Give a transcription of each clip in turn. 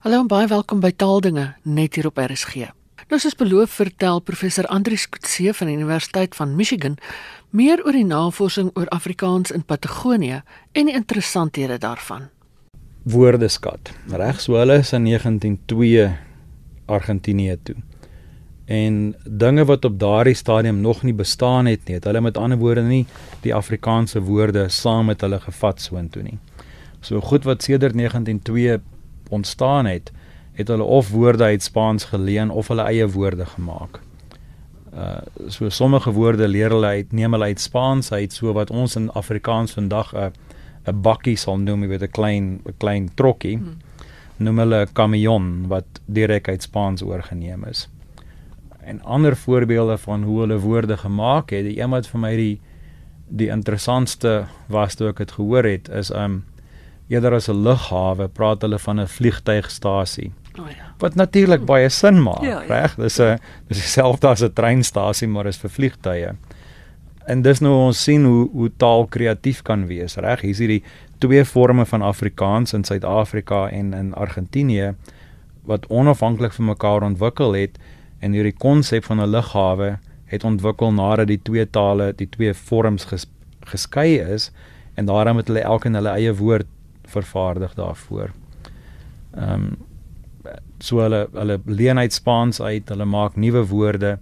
Hallo en baie welkom by Taaldinge net hier op RSG. Nou soos beloof vertel professor Andrius Kutse van die Universiteit van Michigan meer oor die navorsing oor Afrikaans in Patagonië en die interessanthede daarvan. Woordeskat. Reg so hulle is in 1902 Argentinië toe. En dinge wat op daardie stadium nog nie bestaan het nie, het hulle met ander woorde nie die Afrikaanse woorde saam met hulle gevat soontoe nie. So goed wat sedert 1902 ontstaan het, het hulle of woorde uit Spaans geleen of hulle eie woorde gemaak. Uh so sommige woorde leer hulle uit neem hulle uit Spaans uit so wat ons in Afrikaans vandag 'n 'n bakkie sal noem, jy weet 'n klein 'n klein trokkie. Hmm. Noem hulle 'n kamion wat direk uit Spaans oorgeneem is. En ander voorbeelde van hoe hulle woorde gemaak het, die een wat vir my die die interessantste was toe ek dit gehoor het, is um eerder as 'n lughawe praat hulle van 'n vliegtuigstasie. Oh ja. Wat natuurlik baie sin maak, Ja, ja. reg? Dis 'n dis dieselfde as 'n treinstasie, maar is vir vliegtye. En dis nou ons sien hoe hoe taal kreatief kan wees, reg? Hier's hierdie twee forme van Afrikaans in Suid-Afrika en in Argentinië wat onafhanklik van mekaar ontwikkel het en hierdie konsep van 'n lughawe het ontwikkel nadat die twee tale, die twee vorms ges, geskei is en daarom het hulle elkeen hulle eie woord vervaardig daarvoor. Ehm um, so hulle hulle leen uit Spaans uit, hulle maak nuwe woorde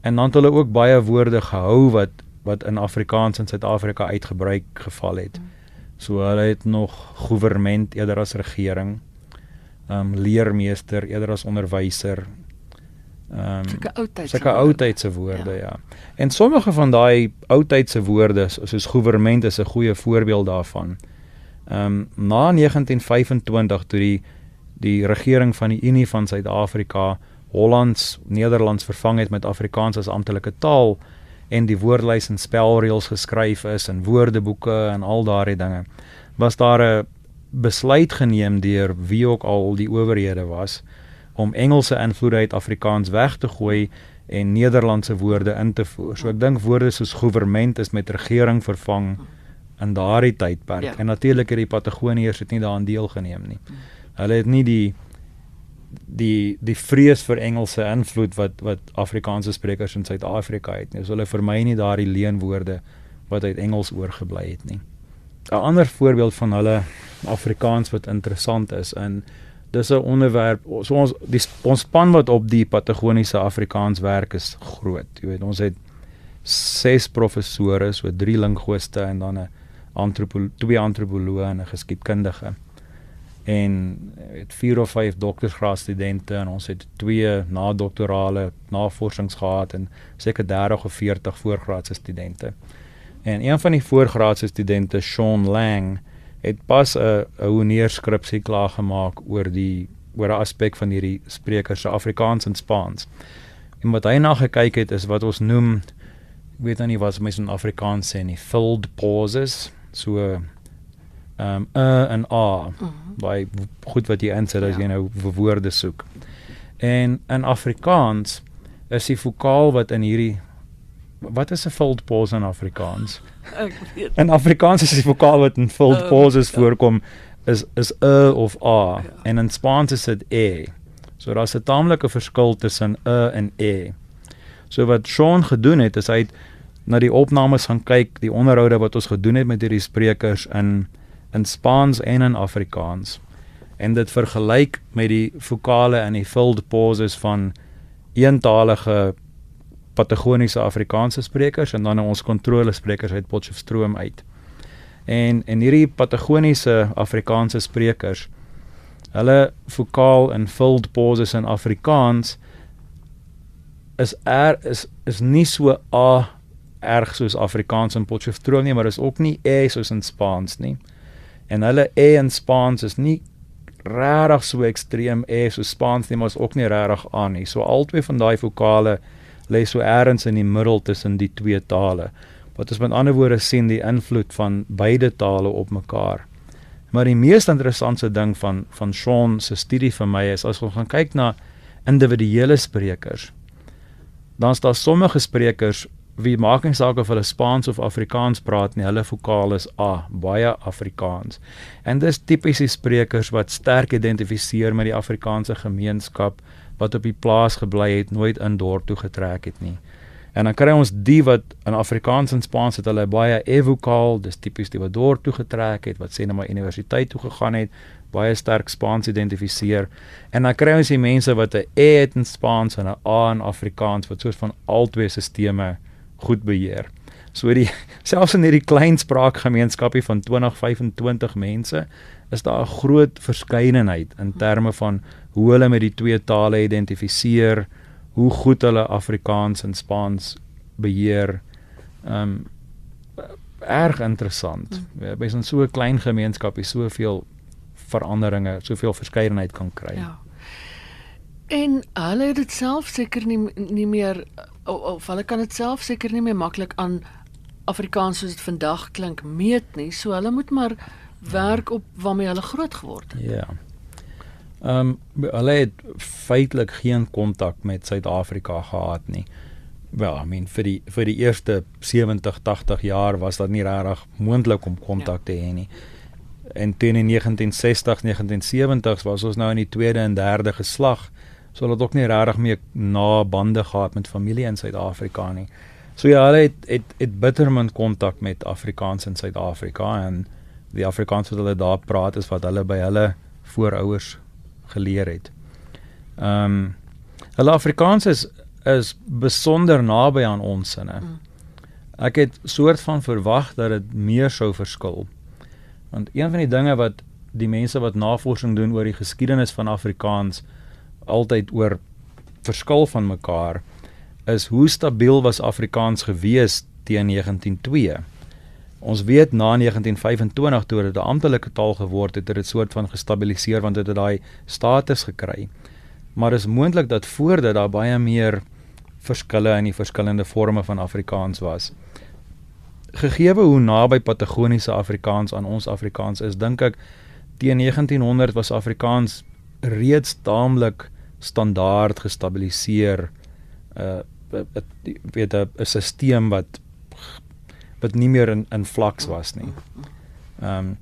en dan het hulle ook baie woorde gehou wat wat in Afrikaans in Suid-Afrika uitgebruik geval het. So hulle het nog goewerment eerder as regering. Ehm um, leermeester eerder as onderwyser. Ehm um, Sulke oudtydse sulke oudtydse woorde ja. ja. En sommige van daai oudtydse woorde soos goewerment is 'n goeie voorbeeld daarvan. Ehm um, na 1925 toe die die regering van die Unie van Suid-Afrika Hollands Nederlands vervang het met Afrikaans as amptelike taal en die woordlys en spelreëls geskryf is en woordeboeke en al daardie dinge was daar 'n besluit geneem deur wie ook al die owerhede was om Engelse invloede uit Afrikaans weg te gooi en Nederlandse woorde in te voer. So ek dink woorde soos goewerment is met regering vervang in daardie tydperk. Ja. En natuurlik het die Patagoniërs het nie daaraan deelgeneem nie. Hulle het nie die die die vrees vir Engelse invloed wat wat Afrikaanse sprekers in Suid-Afrika het nie. So hulle vermy nie daardie leenwoorde wat uit Engels oorgebly het nie. 'n Ander voorbeeld van hulle Afrikaans wat interessant is in dis 'n onderwerp so ons die ons span wat op die Patagoniese Afrikaans werk is groot. Jy weet ons het ses professore, so drie linguiste en dan 'n antropo twee antropoloë en 'n geskiedkundige en het vier of vyf doktorsgraadstudente en ons het twee nadoktorale navorsings gehad en seker 30 of 40 voorgraadse studente. En een van die voorgraadse studente, Sean Lang, het pas 'n honeerskripsie klaar gemaak oor die oor 'n aspek van hierdie sprekers se Afrikaans en Spaans. En wat hy na gekyk het is wat ons noem weet nou nie wat mense in Afrikaans sê nie, filled pauses, so ehm um, 'n en a Mhm. baie goed wat jy insit as Ja. jy nou vir woorde soek. En in Afrikaans is die vokaal wat in hierdie wat is 'n filled pause in Afrikaans? Ek weet. In Afrikaans is die vokaal wat in filled Oh, pauses ja. voorkom is is 'n of a Ja. en in Spaans is dit e. So daar's 'n taamlike verskil tussen 'n en e. So wat Sean gedoen het is hy het na die opnames gaan kyk, die onderhoude wat ons gedoen het met hierdie sprekers in in Spaans en in Afrikaans en dit vergelyk met die vokale en die filled pauses van eentalige Patagoniese Afrikaanse sprekers en dan nou ons kontrolesprekers uit Potchefstroom uit. En en hierdie Patagoniese Afrikaanse sprekers hulle vokaal en filled pauses in Afrikaans is er is is nie so a erg soos Afrikaans in Potchefstroom nie, maar is ook nie e soos in Spaans nie. En hulle e in Spaans is nie regtig so ekstreem e soos Spaans nie, maar is ook nie regtig a nie. So albei van daai vokale lê so eers in die middel tussen die twee tale. Wat ons met ander woorde sien die invloed van beide tale op mekaar. Maar die mees interessante ding van van Sean se studie vir my is as ons gaan kyk na individuele sprekers. Dan is daar sommige sprekers wie maak nie saak of hulle Spaans of Afrikaans praat nie, hulle vokaal is A, baie Afrikaans. En dis tipies die sprekers wat sterk identifiseer met die Afrikaanse gemeenskap wat op die plaas gebly het, nooit in dorp toe getrek het nie. En dan kry ons die wat in Afrikaans en Spaans het hulle baie evokaal, dis tipies die wat dorp toe getrek het, wat sê net maar universiteit toe gegaan het, baie sterk Spaans identifiseer. En dan kry ons die mense wat 'n E het in Spaans en 'n A in Afrikaans wat soos van albei stelsels goed beheer. So die selfs in hierdie klein spraakgemeenskapie van 20, 25 mense is daar 'n groot verskeidenheid in terme van hoe hulle met die twee tale identifiseer, hoe goed hulle Afrikaans en Spaans beheer. Um erg interessant. Mm. By so 'n klein gemeenskap is soveel veranderinge, soveel verskeidenheid kan kry. Ja. En hulle het dit self seker nie nie meer of, of hulle kan dit self seker nie meer maklik aan Afrikaans soos dit vandag klink meet nie. So hulle moet maar werk op waarmee hulle groot geword het. Ja. Ehm um, hulle het feitelik geen kontak met Suid-Afrika gehad nie. Wel, I mean vir die vir die eerste 70, 80 jaar was dit nie regtig moontlik om kontak ja. te hê nie. En teen in 1960, 1970s was ons nou in die tweede en derde geslag, so hulle het ook nie regtig meer na bande gehad met familie in Suid-Afrika nie. So ja, hulle het het, het bittermin kontak met Afrikaans in Suid-Afrika en die Afrikaans wat hulle daar praat is wat hulle by hulle voorouers geleer het. Ehm um, hulle Afrikaans is is besonder naby aan ons sinne. Mm. Ek het soort van verwag dat dit meer sou verskil. Want een van die dinge wat die mense wat navorsing doen oor die geskiedenis van Afrikaans altyd oor verskil van mekaar is hoe stabiel was Afrikaans gewees teen 1902. Ons weet na 1925 toe dit 'n amptelike taal geword het, het dit soort van gestabiliseer want dit het daai status gekry. Maar is moontlik dat voor dit daar baie meer verskille in die verskillende forme van Afrikaans was. Gegee hoe naby Patagoniese Afrikaans aan ons Afrikaans is, dink ek teen 1900 was Afrikaans reeds taamlik standaard gestabiliseer. Uh weet 'n stelsel wat wat nie meer in in vlaks was nie. Ehm um,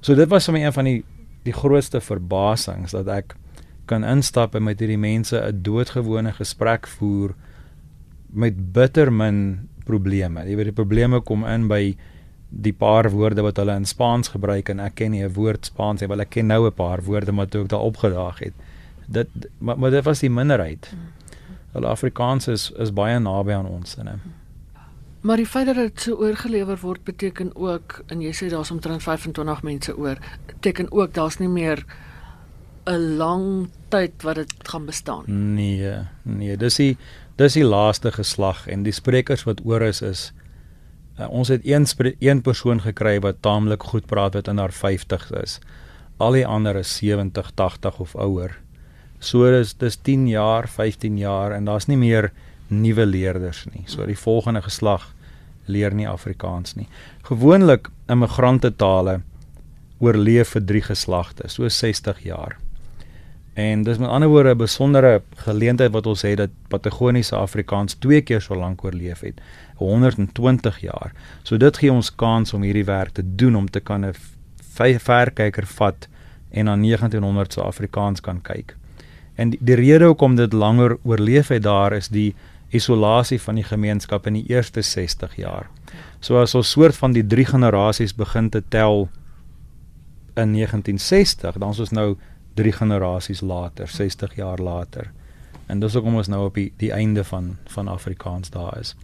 so dit was vir my een van die die grootste verbasings dat ek kan instap en met hierdie mense 'n doodgewone gesprek voer met bitter min probleme. Jy weet die probleme kom in by die paar woorde wat hulle in Spaans gebruik en ek ken nie 'n woord Spaans nie, wel ek ken nou 'n paar woorde wat ook daar opgedaag het. Dit maar, maar dit was die minderheid. Hulle Afrikaans is is baie naby aan ons inne. Maar die feit dat dit so oorgelewer word beteken ook en jy sê daar's omtrent 25 mense oor, beteken ook daar's nie meer 'n lang tyd wat dit gaan bestaan. Nee, nee, dis die dis die laaste geslag en die sprekers wat oor is is uh, ons het een een persoon gekry wat taamlik goed praat wat in haar 50's is. Al die ander is 70, 80 of ouer. So dis dis 10 jaar, 15 jaar en daar's nie meer nuwe leerders nie. So die volgende geslag leer nie Afrikaans nie. Gewoonlik immigrante tale oorleef vir 3 geslagte, so 60 jaar. En dis met ander woorde 'n besondere geleentheid wat ons het dat Patagoniese Afrikaans twee keer so lank oorleef het, 120 jaar. So dit gee ons kans om hierdie werk te doen om te kan 'n verkyker vat en na 1900 se Afrikaans kan kyk. En die, die rede hoekom dit langer oorleef het daar is die isolasie van die gemeenskap in die eerste 60 jaar. So as ons soort van die drie generasies begin te tel in 1960, dan is ons nou drie generasies later, 60 jaar later. En dis hoekom ons nou op die die einde van van Afrikaans daar is.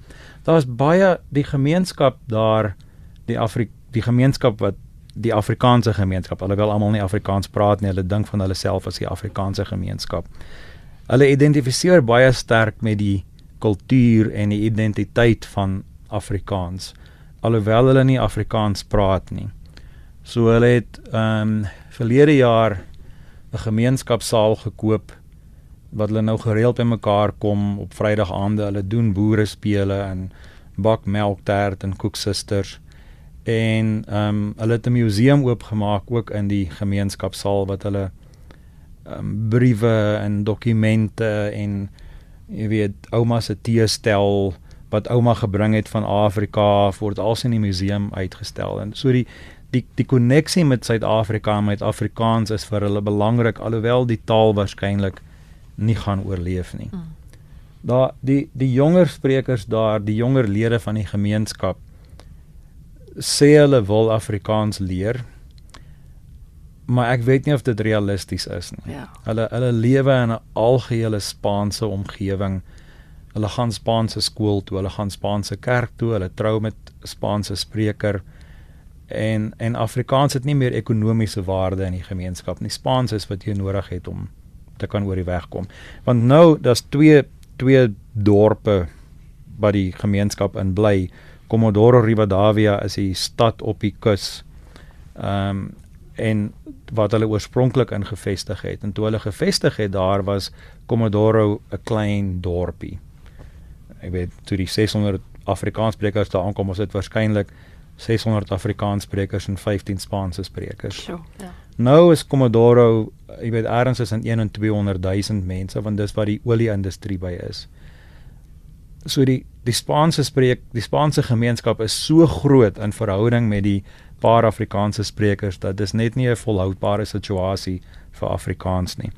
Daar's baie die gemeenskap daar die Afri die gemeenskap wat die Afrikaanse gemeenskap, alhoewel almal nie Afrikaans praat nie, hulle dink van hulle self as die Afrikaanse gemeenskap. Hulle identifiseer baie sterk met die kultuur en die identiteit van Afrikaans alhoewel hulle nie Afrikaans praat nie. So hulle het ehm um, verlede jaar 'n gemeenskapsaal gekoop wat hulle nou gereeld bymekaar kom op Vrydag aande. Hulle doen boere spele en bak melktert en koeksusters. En ehm um, hulle het 'n museum oopgemaak ook in die gemeenskapsaal wat hulle ehm um, briewe en dokumente en jy weet ouma se teestel wat ouma gebring het van Afrika word als in die museum uitgestel en so die die die koneksie met Suid-Afrika en met Afrikaans is vir hulle belangrik alhoewel die taal waarskynlik nie gaan oorleef nie. Mm. Daar die die jonger sprekers daar, die jonger lede van die gemeenskap sê hulle wil Afrikaans leer. Maar ek weet nie of dit realisties is nie. Ja. Hulle hulle lewe in 'n algehele Spaanse omgewing. Hulle gaan Spaanse skool toe, hulle gaan Spaanse kerk toe, hulle trou met Spaanse spreker en en Afrikaans het nie meer ekonomiese waarde in die gemeenskap nie. Spaans is wat jy nodig het om te kan oor die weg kom. Want nou daar's twee twee dorpe wat die gemeenskap in bly. Comodoro Rivadavia is die stad op die kus. Ehm um, en wat hulle oorspronklik ingevestig het. En toe hulle gevestig het daar was Comodoro 'n klein dorpie. Ek weet toe die 600 Afrikaanssprekers daar aankom, was dit waarskynlik 600 Afrikaanssprekers en 15 Spaanse sprekers. So, ja. Nou is Comodoro, jy weet eers is in 1 en 200 000 mense want dis wat die olie-industrie by is. So die die Spaanse spreek, die Spaanse gemeenskap is so groot in verhouding met die paar Afrikaanse sprekers dat dis net nie 'n volhoubare situasie vir Afrikaans nie.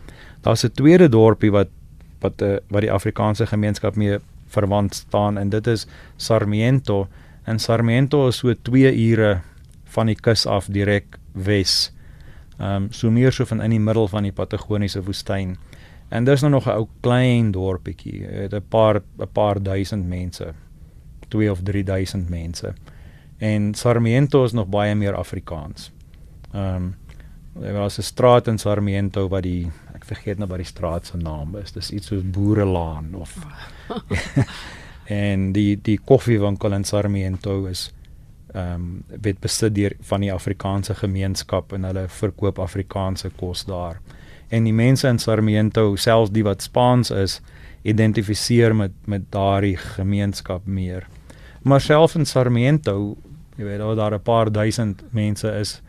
Daar's 'n tweede dorpie wat wat eh, wat die Afrikaanse gemeenskap mee verwant staan en dit is Sarmiento en Sarmiento is so 2 ure van die kus af direk wes. Ehm um, so meer so van in die middel van die Patagoniese woestyn. En dis nou nog 'n ou klein dorpietjie, het 'n paar 'n paar duisend mense. 2 of 3000 mense. En Sarmiento is nog baie meer Afrikaans. Ehm um, daar was 'n straat in Sarmiento wat die ek vergeet nou wat die straat se naam is. Dis iets soos Boerelaan of en die die koffiewinkel in Sarmiento is ehm um, word besit deur van die Afrikaanse gemeenskap en hulle verkoop Afrikaanse kos daar. En die mense in Sarmiento, selfs die wat Spaans is, identifiseer met met daardie gemeenskap meer. Maar self in Sarmiento, jy weet, daar 'n paar duisend mense is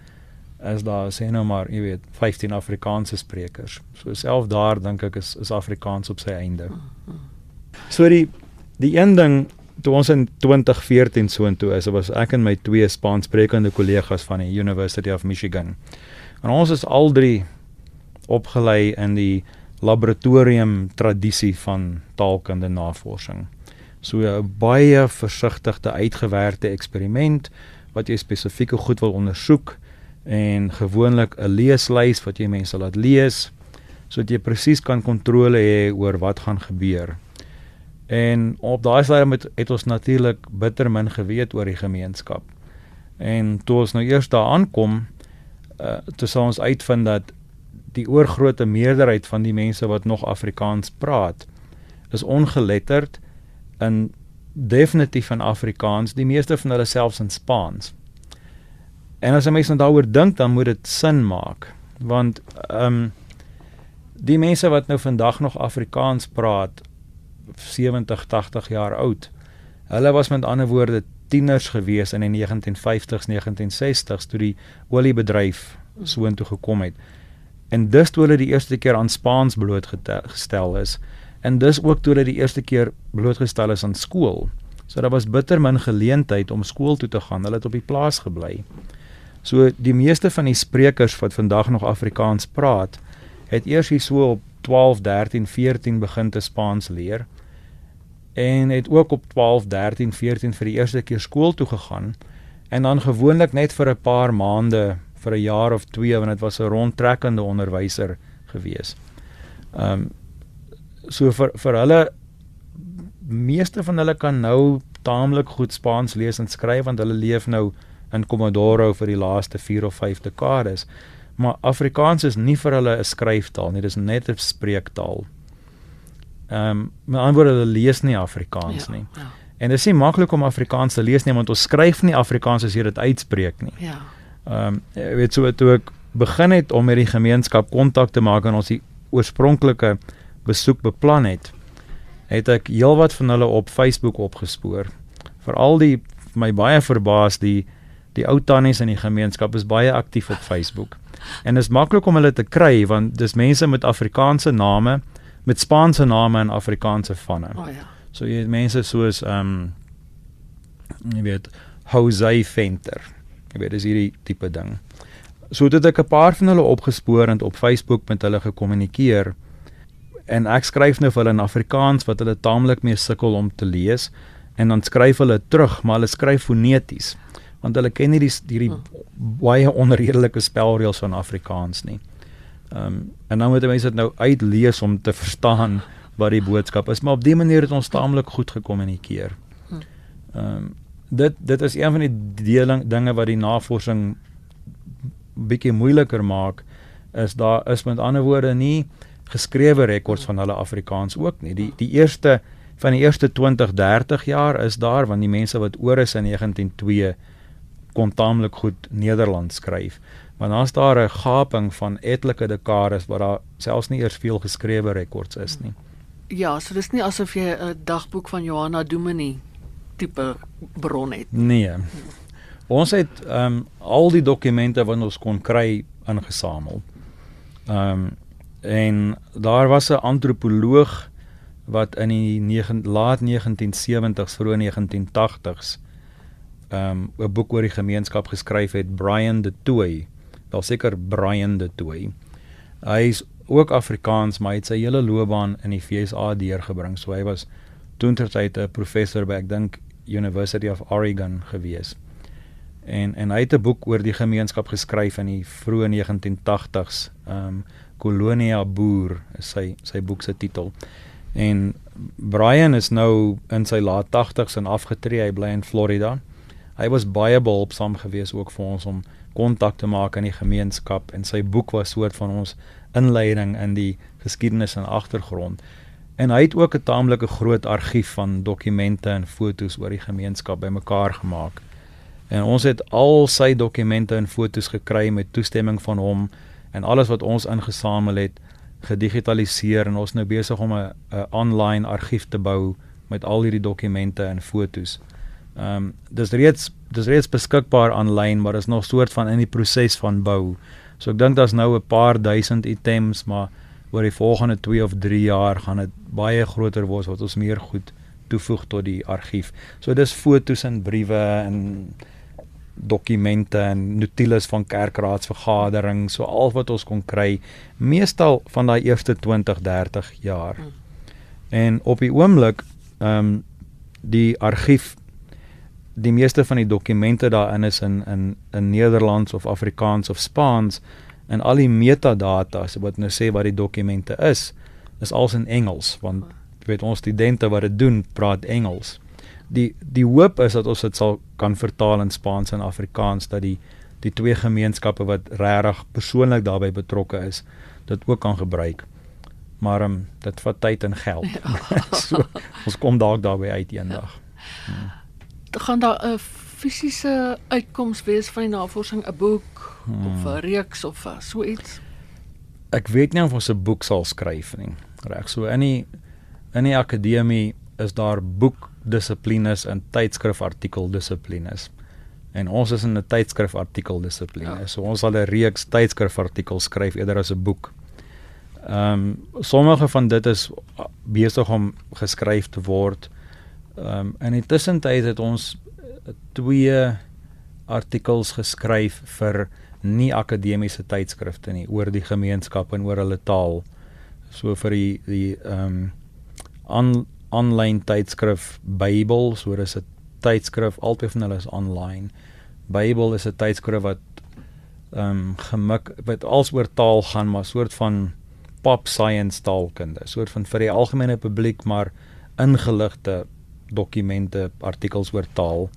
as daar sê nou maar, jy weet, 15 Afrikaanse sprekers. So self daar dink ek is is Afrikaans op sy einde. So die die een ding toe ons in 2014 soontoe is, was ek en my twee Spaanssprekende kollegas van die University of Michigan. En ons is al drie opgelei in die laboratorium tradisie van taalkunde navorsing. So 'n baie versigtige uitgewerkte eksperiment wat jy spesifieke goed wil ondersoek en gewoonlik 'n leeslys wat jy mense laat lees sodat jy presies kan kontrole hê oor wat gaan gebeur. En op daai stadium het, het ons natuurlik bitter min geweet oor die gemeenskap. En toe ons nou eers daar aankom, uh toe sou ons uitvind dat die oorgrootste meerderheid van die mense wat nog Afrikaans praat, is ongeletterd in definitief in Afrikaans, die meeste van hulle selfs in Spaans. En as jy mens nou daaroor dink, dan moet dit sin maak, want ehm um, die mense wat nou vandag nog Afrikaans praat, 70, 80 jaar oud. Hulle was met ander woorde tieners gewees in die 1950s, 1960s toe die oliebedryf soontoe gekom het. En dis toe hulle die eerste keer aan Spaans blootgestel is en dis ook toe hulle die eerste keer blootgestel is aan skool. So daar was bitter min geleentheid om skool toe te gaan. Hulle het op die plaas gebly. So die meeste van die sprekers wat vandag nog Afrikaans praat, het eers hier so op 12, 13, 14 begin te Spaans leer en het ook op 12, 13, 14 vir die eerste keer skool toe gegaan en dan gewoonlik net vir 'n paar maande, vir 'n jaar of 2 want dit was 'n rondtrekkende onderwyser gewees. Ehm um, so vir vir hulle meeste van hulle kan nou taamlik goed Spaans lees en skryf want hulle leef nou in Komodoro vir die laaste 4 of 5 dekades. Maar Afrikaans is nie vir hulle 'n skryftaal nie, dis net 'n spreektaal. Ehm um, met ander woorde hulle lees nie Afrikaans ja, nie. Ja. En dit is nie maklik om Afrikaans te lees nie want ons skryf nie Afrikaans as jy dit uitspreek nie. Ja. Ehm um, weet so toe ek begin het om met die gemeenskap kontak te maak en ons die oorspronklike besoek beplan het, het ek heelwat van hulle op Facebook opgespoor. Veral die my baie verbaas die die ou tannies in die gemeenskap is baie aktief op Facebook. En dit is maklik om hulle te kry want dis mense met Afrikaanse name met Spaanse name en Afrikaanse vanne. Oh ja. So jy het mense soos ehm um, jy weet Jose Venter. Jy weet dis hierdie tipe ding. So het ek 'n paar van hulle opgespoor en op Facebook met hulle gekommunikeer en ek skryf nou vir hulle in Afrikaans wat hulle taamlik mee sukkel om te lees en dan skryf hulle terug maar hulle skryf foneties want hulle ken nie die hierdie baie onredelike spelreëls van Afrikaans nie. Ehm um, en nou moet mense dit nou uitlees om te verstaan wat die boodskap is, maar op dié manier het ons taamlik goed gekommunikeer. Ehm um, dit dit is een van die deling dinge wat die navorsing bietjie moeiliker maak is daar is met ander woorde nie geskrewe rekords van hulle Afrikaans ook nie. Die die eerste van die eerste 20, 30 jaar is daar want die mense wat oor is in 1902 kon taamlik goed Nederlands skryf. Maar dan's daar 'n gaping van etlike dekades waar daar selfs nie eers veel geskrewe rekords is nie. Ja, so dis nie asof jy 'n dagboek van Johanna Dominee tipe bron het. Nee. Ons het ehm um, al die dokumente wat ons kon kry ingesamel. Ehm um, en daar was 'n antropoloog wat in die 9 laat 1970s vroeg 1980s ehm um, 'n boek oor die gemeenskap geskryf het Brian de Tooy. Wel seker Brian de Tooy. Hy is ook Afrikaans, maar hy het sy hele loopbaan in die FSA deurgebring. So hy was toentertyd 'n professor by ek dink University of Oregon gewees. En en hy het 'n boek oor die gemeenskap geskryf in die vroeë 1980s. Ehm um, Kolonia Boer is sy sy boek se titel. En Brian is nou in sy laat 80s en afgetree. Hy bly in Florida. Hy was baie behulpsaam geweest ook vir ons om kontak te maak in die gemeenskap en sy boek was soort van ons inleiding in die geskiedenis en agtergrond. En hy het ook 'n taamlike groot argief van dokumente en fotos oor die gemeenskap bymekaar gemaak. En ons het al sy dokumente en fotos gekry met toestemming van hom en alles wat ons ingesamel het gedigitaliseer en ons nou besig om 'n online argief te bou met al hierdie dokumente en fotos. Ehm um, dis reeds dis reeds beskikbaar aanlyn, maar is nog soort van in die proses van bou. So ek dink daar's nou 'n paar duisend items, maar oor die volgende 2 of 3 jaar gaan dit baie groter word wat ons meer goed toevoeg tot die argief. So dis fotos en briewe en dokumente en notules van kerkraadsvergaderings, so al wat ons kon kry, meestal van daai eerste 20, 30 jaar. Hmm. En op die oomblik ehm um, die argief die meeste van die dokumente daarin is in in in Nederlands of Afrikaans of Spaans en al die metadata wat nou sê wat die dokumente is is als in Engels want weet ons studente wat dit doen praat Engels. Die die hoop is dat ons dit sal kan vertaal in Spaans en Afrikaans dat die die twee gemeenskappe wat regtig persoonlik daarbey betrokke is dit ook kan gebruik. Maar um, dit vat tyd en geld. Ja. so, ons kom dalk daarby uit eendag. Hmm gaan daar 'n fisiese uitkoms wees van die navorsing, 'n boek hmm. of 'n reeks of so iets? Ek weet nie of ons 'n boek sal skryf nie. Reg, so in die in die akademie is daar boekdissiplines en tydskrifartikel dissiplines. En ons is in 'n tydskrifartikel dissipline. Ja. So ons sal 'n reeks tydskrifartikels skryf eerder as 'n boek. Ehm um, sommige van dit is besig om geskryf te word. Ehm um, in die tussentyd het ons eh, twee artikels geskryf vir nie akademiese tydskrifte nie oor die gemeenskap en oor hulle taal. So vir die die ehm um, on, online tydskrif Bybel, so dis 'n tydskrif altyd van hulle is online. Bybel is 'n tydskrif wat ehm um, gemik wat alsoor taal gaan, maar soort van pop science taalkunde, soort van vir die algemene publiek maar ingeligte dokumente, artikels oor taal.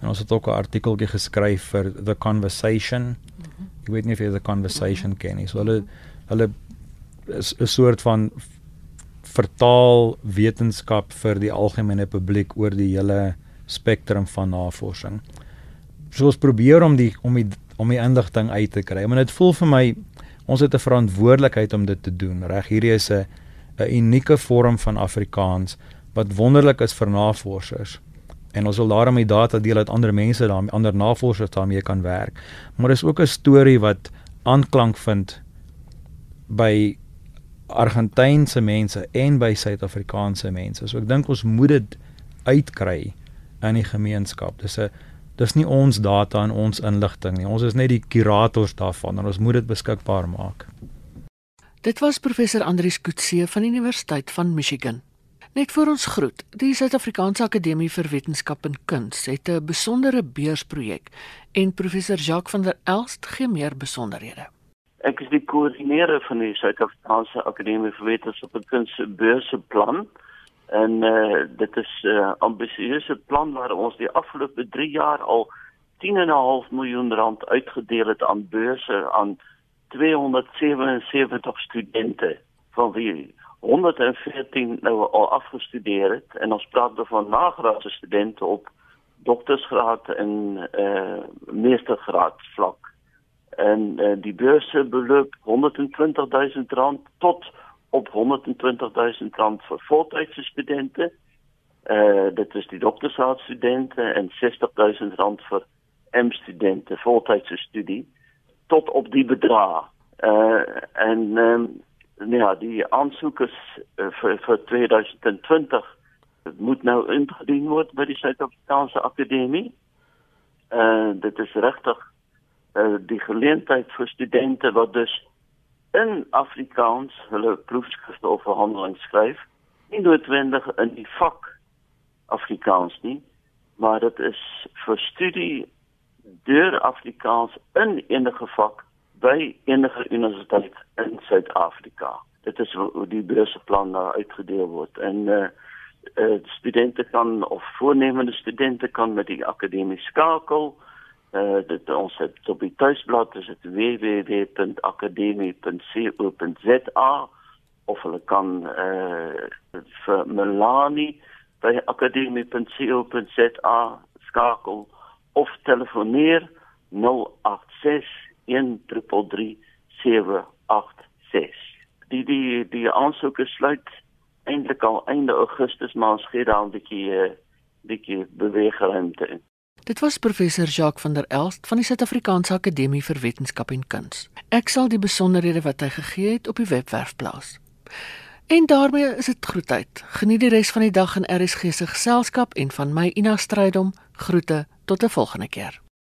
En ons het ook 'n artikeltjie geskryf vir The Conversation. Ek weet nie of jy The Conversation ken nie. So hulle hulle is 'n soort van vertaal wetenskap vir die algemene publiek oor die hele spektrum van navorsing. So ons probeer om die om die om die inligting uit te kry. Maar dit voel vir my ons het 'n verantwoordelikheid om dit te doen. Reg, hierdie is 'n 'n unieke vorm van Afrikaans wat wonderlik is vir navorsers. En ons wil daarom die data deel dat ander mense daarmee ander navorsers daarmee kan werk. Maar dis ook 'n storie wat aanklank vind by Argentynse mense en by Suid-Afrikaanse mense. So ek dink ons moet dit uitkry in die gemeenskap. Dis 'n dis nie ons data en ons inligting nie. Ons is net die kurators daarvan en ons moet dit beskikbaar maak. Dit was professor Andrius Kutse van die Universiteit van Michigan. Net vir ons groet. Die Suid-Afrikaanse Akademie vir Wetenskap en Kuns het 'n besondere beursprojek en professor Jacques van der Elst gee meer besonderhede. Ek is die koördineerder van die Suid-Afrikaanse Akademie vir Wetenskap en Kuns se beursplan. En uh, dit is 'n uh, ambisieuse plan waar ons die afgelope 3 jaar al 10,5 miljoen rand uitgedeel het aan beurse aan 277 studente van wie 114 nou al afgestudeer het en ons praat van nagraadse studente op doktorsgraad en eh uh, meestergraad vlak. En uh, die beurse beloop 120 000 rand tot op 120 000 rand vir voltydse studente. Eh uh, dit is die doktorsgraad studente en 60 000 rand vir M studente voltydse studie tot op die bedrag. Eh uh, en ehm um, ja, die aansoekers uh, vir vir 2020 moet nou ingedien word by die Suid-Afrikaanse Akademie. Eh uh, dit is regtig uh, die geleentheid vir studente wat dus in Afrikaans hulle proefskrifte of verhandeling skryf, nie noodwendig in die vak Afrikaans nie, maar dit is vir studie deur Afrikaans in enige vak by enige universiteit in Suid-Afrika. Dit is hoe die beursplan nou uitgedeel word en uh, uh studente kan of voornemende studente kan met die akademie skakel. Uh dit ons het op die tuisblad is dit www.akademie.co.za of hulle kan uh vir Melanie by akademie.co.za skakel of telefoneer 086 1333786. Die die die aansoeke sluit eintlik al einde Augustus, maar ons gee daar 'n bietjie 'n uh, bietjie beweegruimte. Dit was professor Jacques van der Elst van die Suid-Afrikaanse Akademie vir Wetenskap en Kuns. Ek sal die besonderhede wat hy gegee het op die webwerf plaas. En daarmee is dit groetheid. Geniet die res van die dag in RSG se geselskap en van my Ina Strydom groete tot 'n volgende keer.